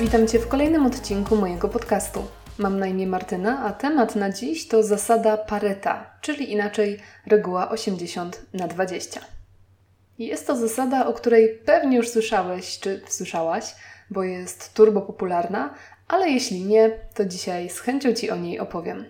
Witam Cię w kolejnym odcinku mojego podcastu. Mam na imię Martyna, a temat na dziś to zasada Pareta, czyli inaczej reguła 80 na 20. Jest to zasada, o której pewnie już słyszałeś czy słyszałaś, bo jest turbo popularna, ale jeśli nie, to dzisiaj z chęcią Ci o niej opowiem.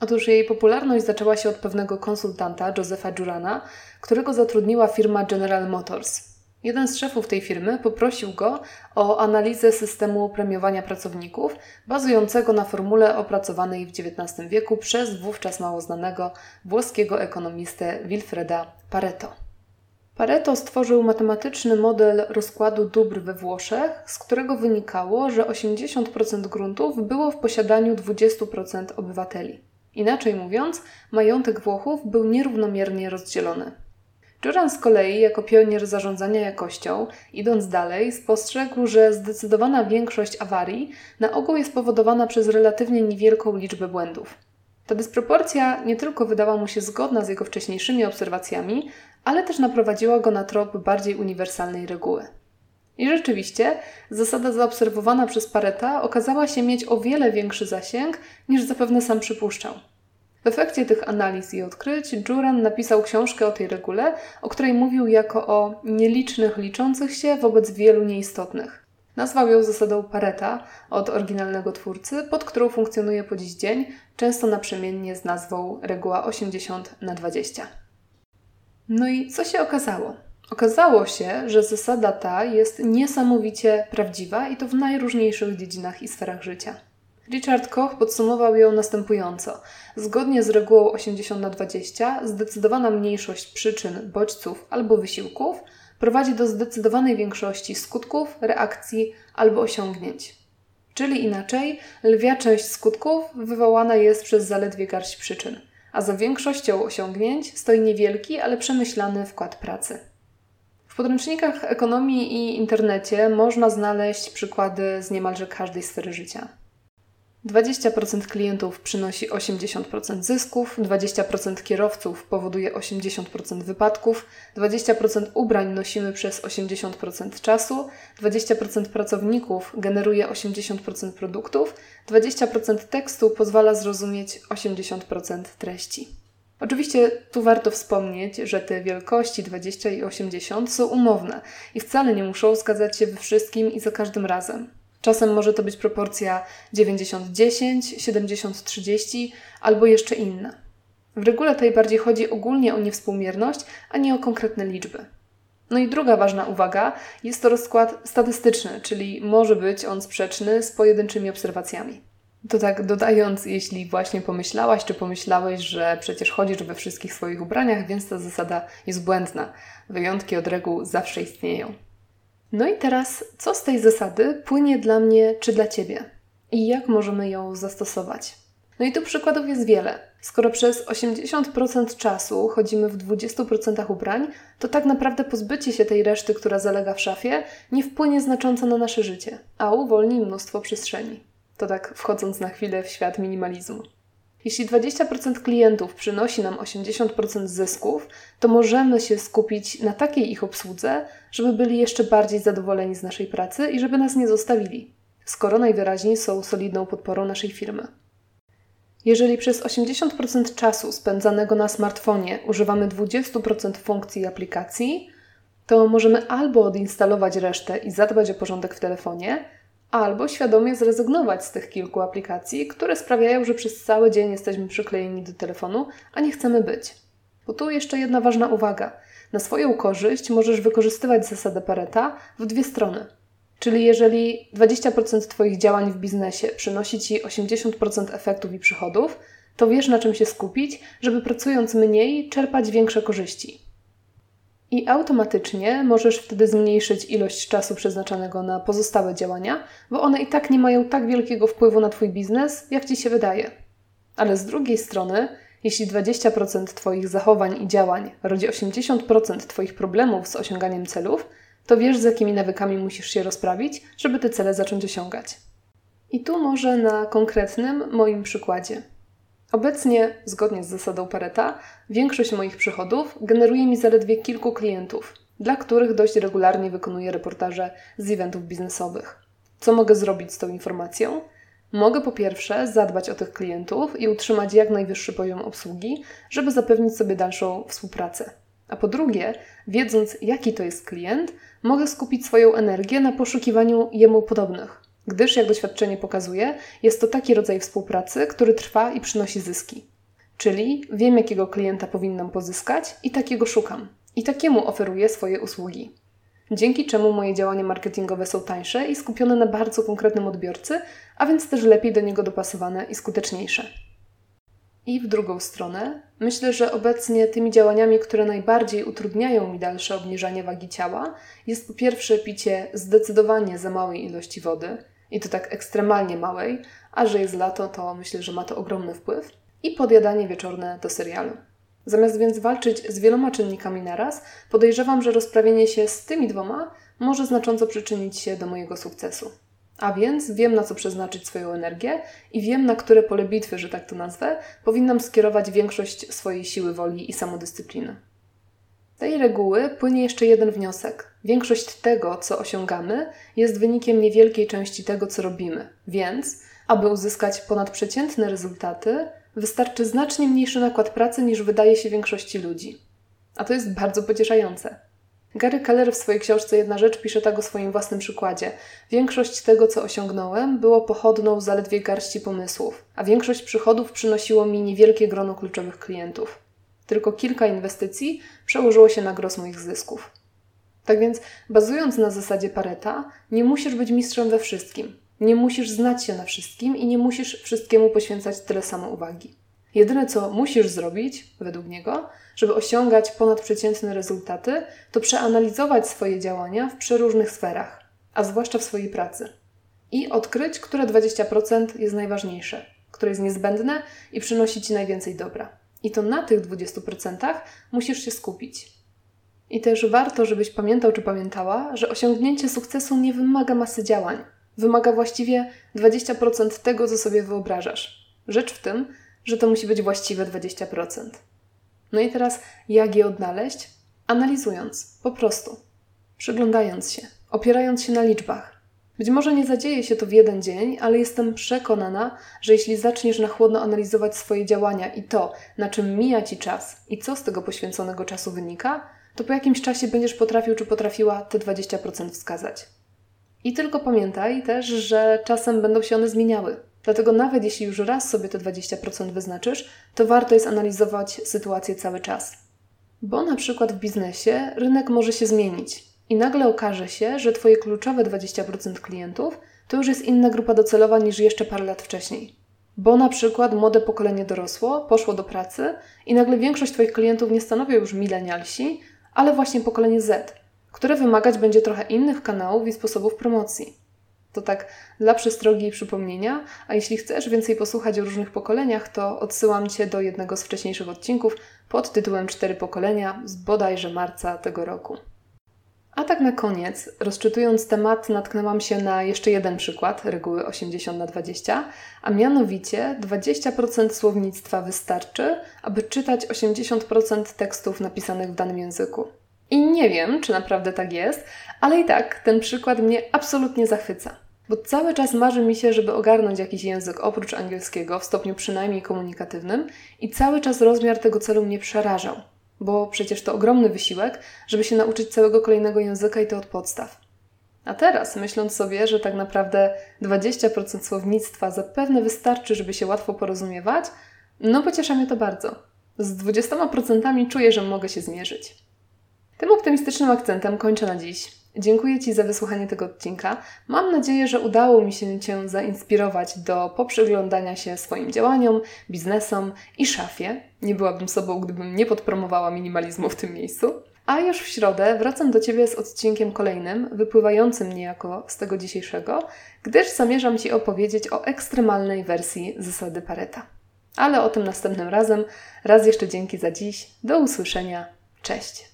Otóż jej popularność zaczęła się od pewnego konsultanta, Josefa Jurana, którego zatrudniła firma General Motors. Jeden z szefów tej firmy poprosił go o analizę systemu premiowania pracowników, bazującego na formule opracowanej w XIX wieku przez wówczas mało znanego włoskiego ekonomistę Wilfreda Pareto. Pareto stworzył matematyczny model rozkładu dóbr we Włoszech, z którego wynikało, że 80% gruntów było w posiadaniu 20% obywateli. Inaczej mówiąc, majątek Włochów był nierównomiernie rozdzielony. Juran z kolei, jako pionier zarządzania jakością, idąc dalej, spostrzegł, że zdecydowana większość awarii na ogół jest powodowana przez relatywnie niewielką liczbę błędów. Ta dysproporcja nie tylko wydała mu się zgodna z jego wcześniejszymi obserwacjami, ale też naprowadziła go na trop bardziej uniwersalnej reguły. I rzeczywiście, zasada zaobserwowana przez Pareta okazała się mieć o wiele większy zasięg niż zapewne sam przypuszczał. W efekcie tych analiz i odkryć Juran napisał książkę o tej regule, o której mówił jako o nielicznych liczących się wobec wielu nieistotnych. Nazwał ją zasadą Pareta od oryginalnego twórcy, pod którą funkcjonuje po dziś dzień, często naprzemiennie z nazwą reguła 80 na 20. No i co się okazało? Okazało się, że zasada ta jest niesamowicie prawdziwa i to w najróżniejszych dziedzinach i sferach życia. Richard Koch podsumował ją następująco. Zgodnie z regułą 80 na 20, zdecydowana mniejszość przyczyn, bodźców albo wysiłków prowadzi do zdecydowanej większości skutków, reakcji albo osiągnięć. Czyli inaczej, lwia część skutków wywołana jest przez zaledwie garść przyczyn, a za większością osiągnięć stoi niewielki, ale przemyślany wkład pracy. W podręcznikach ekonomii i internecie można znaleźć przykłady z niemalże każdej sfery życia. 20% klientów przynosi 80% zysków, 20% kierowców powoduje 80% wypadków, 20% ubrań nosimy przez 80% czasu, 20% pracowników generuje 80% produktów, 20% tekstu pozwala zrozumieć 80% treści. Oczywiście tu warto wspomnieć, że te wielkości 20 i 80 są umowne i wcale nie muszą zgadzać się we wszystkim i za każdym razem. Czasem może to być proporcja 90-10, 70-30 albo jeszcze inna. W regule tej bardziej chodzi ogólnie o niewspółmierność, a nie o konkretne liczby. No i druga ważna uwaga jest to rozkład statystyczny, czyli może być on sprzeczny z pojedynczymi obserwacjami. To tak dodając, jeśli właśnie pomyślałaś czy pomyślałeś, że przecież chodzisz we wszystkich swoich ubraniach, więc ta zasada jest błędna. Wyjątki od reguł zawsze istnieją. No i teraz, co z tej zasady płynie dla mnie czy dla Ciebie? I jak możemy ją zastosować? No i tu przykładów jest wiele. Skoro przez 80% czasu chodzimy w 20% ubrań, to tak naprawdę pozbycie się tej reszty, która zalega w szafie, nie wpłynie znacząco na nasze życie, a uwolni mnóstwo przestrzeni. To tak wchodząc na chwilę w świat minimalizmu. Jeśli 20% klientów przynosi nam 80% zysków, to możemy się skupić na takiej ich obsłudze, żeby byli jeszcze bardziej zadowoleni z naszej pracy i żeby nas nie zostawili, skoro najwyraźniej są solidną podporą naszej firmy. Jeżeli przez 80% czasu spędzanego na smartfonie używamy 20% funkcji aplikacji, to możemy albo odinstalować resztę i zadbać o porządek w telefonie, albo świadomie zrezygnować z tych kilku aplikacji, które sprawiają, że przez cały dzień jesteśmy przyklejeni do telefonu, a nie chcemy być. Bo tu jeszcze jedna ważna uwaga. Na swoją korzyść możesz wykorzystywać zasadę Pareta w dwie strony. Czyli jeżeli 20% Twoich działań w biznesie przynosi Ci 80% efektów i przychodów, to wiesz na czym się skupić, żeby pracując mniej czerpać większe korzyści. I automatycznie możesz wtedy zmniejszyć ilość czasu przeznaczanego na pozostałe działania, bo one i tak nie mają tak wielkiego wpływu na Twój biznes, jak Ci się wydaje. Ale z drugiej strony, jeśli 20% Twoich zachowań i działań rodzi 80% Twoich problemów z osiąganiem celów, to wiesz, z jakimi nawykami musisz się rozprawić, żeby te cele zacząć osiągać. I tu może na konkretnym moim przykładzie. Obecnie, zgodnie z zasadą Pareta, większość moich przychodów generuje mi zaledwie kilku klientów, dla których dość regularnie wykonuję reportaże z eventów biznesowych. Co mogę zrobić z tą informacją? Mogę po pierwsze zadbać o tych klientów i utrzymać jak najwyższy poziom obsługi, żeby zapewnić sobie dalszą współpracę. A po drugie, wiedząc jaki to jest klient, mogę skupić swoją energię na poszukiwaniu jemu podobnych, gdyż, jak doświadczenie pokazuje, jest to taki rodzaj współpracy, który trwa i przynosi zyski. Czyli wiem, jakiego klienta powinnam pozyskać i takiego szukam. I takiemu oferuję swoje usługi. Dzięki czemu moje działania marketingowe są tańsze i skupione na bardzo konkretnym odbiorcy, a więc też lepiej do niego dopasowane i skuteczniejsze. I w drugą stronę, myślę, że obecnie tymi działaniami, które najbardziej utrudniają mi dalsze obniżanie wagi ciała, jest po pierwsze picie zdecydowanie za małej ilości wody, i to tak ekstremalnie małej, a że jest lato, to myślę, że ma to ogromny wpływ, i podjadanie wieczorne do serialu. Zamiast więc walczyć z wieloma czynnikami naraz, podejrzewam, że rozprawienie się z tymi dwoma może znacząco przyczynić się do mojego sukcesu. A więc wiem, na co przeznaczyć swoją energię i wiem, na które pole bitwy, że tak to nazwę, powinnam skierować większość swojej siły woli i samodyscypliny. Z tej reguły płynie jeszcze jeden wniosek. Większość tego, co osiągamy, jest wynikiem niewielkiej części tego, co robimy. Więc, aby uzyskać ponadprzeciętne rezultaty, wystarczy znacznie mniejszy nakład pracy niż wydaje się większości ludzi. A to jest bardzo pocieszające. Gary Keller w swojej książce Jedna rzecz pisze tak o swoim własnym przykładzie. Większość tego, co osiągnąłem, było pochodną zaledwie garści pomysłów, a większość przychodów przynosiło mi niewielkie grono kluczowych klientów. Tylko kilka inwestycji przełożyło się na gros moich zysków. Tak więc, bazując na zasadzie Pareta, nie musisz być mistrzem we wszystkim. Nie musisz znać się na wszystkim i nie musisz wszystkiemu poświęcać tyle samo uwagi. Jedyne, co musisz zrobić, według niego, żeby osiągać ponadprzeciętne rezultaty, to przeanalizować swoje działania w przeróżnych sferach, a zwłaszcza w swojej pracy. I odkryć, które 20% jest najważniejsze, które jest niezbędne i przynosi ci najwięcej dobra. I to na tych 20% musisz się skupić. I też warto, żebyś pamiętał czy pamiętała, że osiągnięcie sukcesu nie wymaga masy działań. Wymaga właściwie 20% tego, co sobie wyobrażasz. Rzecz w tym, że to musi być właściwe 20%. No i teraz, jak je odnaleźć? Analizując, po prostu, przyglądając się, opierając się na liczbach. Być może nie zadzieje się to w jeden dzień, ale jestem przekonana, że jeśli zaczniesz na chłodno analizować swoje działania i to, na czym mija ci czas i co z tego poświęconego czasu wynika, to po jakimś czasie będziesz potrafił czy potrafiła te 20% wskazać. I tylko pamiętaj też, że czasem będą się one zmieniały. Dlatego nawet jeśli już raz sobie te 20% wyznaczysz, to warto jest analizować sytuację cały czas. Bo na przykład w biznesie rynek może się zmienić i nagle okaże się, że Twoje kluczowe 20% klientów to już jest inna grupa docelowa niż jeszcze parę lat wcześniej. Bo na przykład młode pokolenie dorosło, poszło do pracy i nagle większość Twoich klientów nie stanowią już milenialsi, ale właśnie pokolenie Z, które wymagać będzie trochę innych kanałów i sposobów promocji. To tak dla przestrogi i przypomnienia, a jeśli chcesz więcej posłuchać o różnych pokoleniach, to odsyłam Cię do jednego z wcześniejszych odcinków pod tytułem Cztery pokolenia z bodajże marca tego roku. A tak na koniec, rozczytując temat, natknęłam się na jeszcze jeden przykład reguły 80 na 20, a mianowicie 20% słownictwa wystarczy, aby czytać 80% tekstów napisanych w danym języku. I nie wiem, czy naprawdę tak jest, ale i tak ten przykład mnie absolutnie zachwyca. Bo cały czas marzy mi się, żeby ogarnąć jakiś język oprócz angielskiego w stopniu przynajmniej komunikatywnym, i cały czas rozmiar tego celu mnie przerażał, bo przecież to ogromny wysiłek, żeby się nauczyć całego kolejnego języka i to od podstaw. A teraz, myśląc sobie, że tak naprawdę 20% słownictwa zapewne wystarczy, żeby się łatwo porozumiewać, no pociesza mnie to bardzo. Z 20% czuję, że mogę się zmierzyć. Tym optymistycznym akcentem kończę na dziś. Dziękuję Ci za wysłuchanie tego odcinka. Mam nadzieję, że udało mi się Cię zainspirować do poprzyglądania się swoim działaniom, biznesom i szafie. Nie byłabym sobą, gdybym nie podpromowała minimalizmu w tym miejscu. A już w środę wracam do Ciebie z odcinkiem kolejnym, wypływającym niejako z tego dzisiejszego, gdyż zamierzam Ci opowiedzieć o ekstremalnej wersji zasady Pareta. Ale o tym następnym razem. Raz jeszcze dzięki za dziś. Do usłyszenia. Cześć.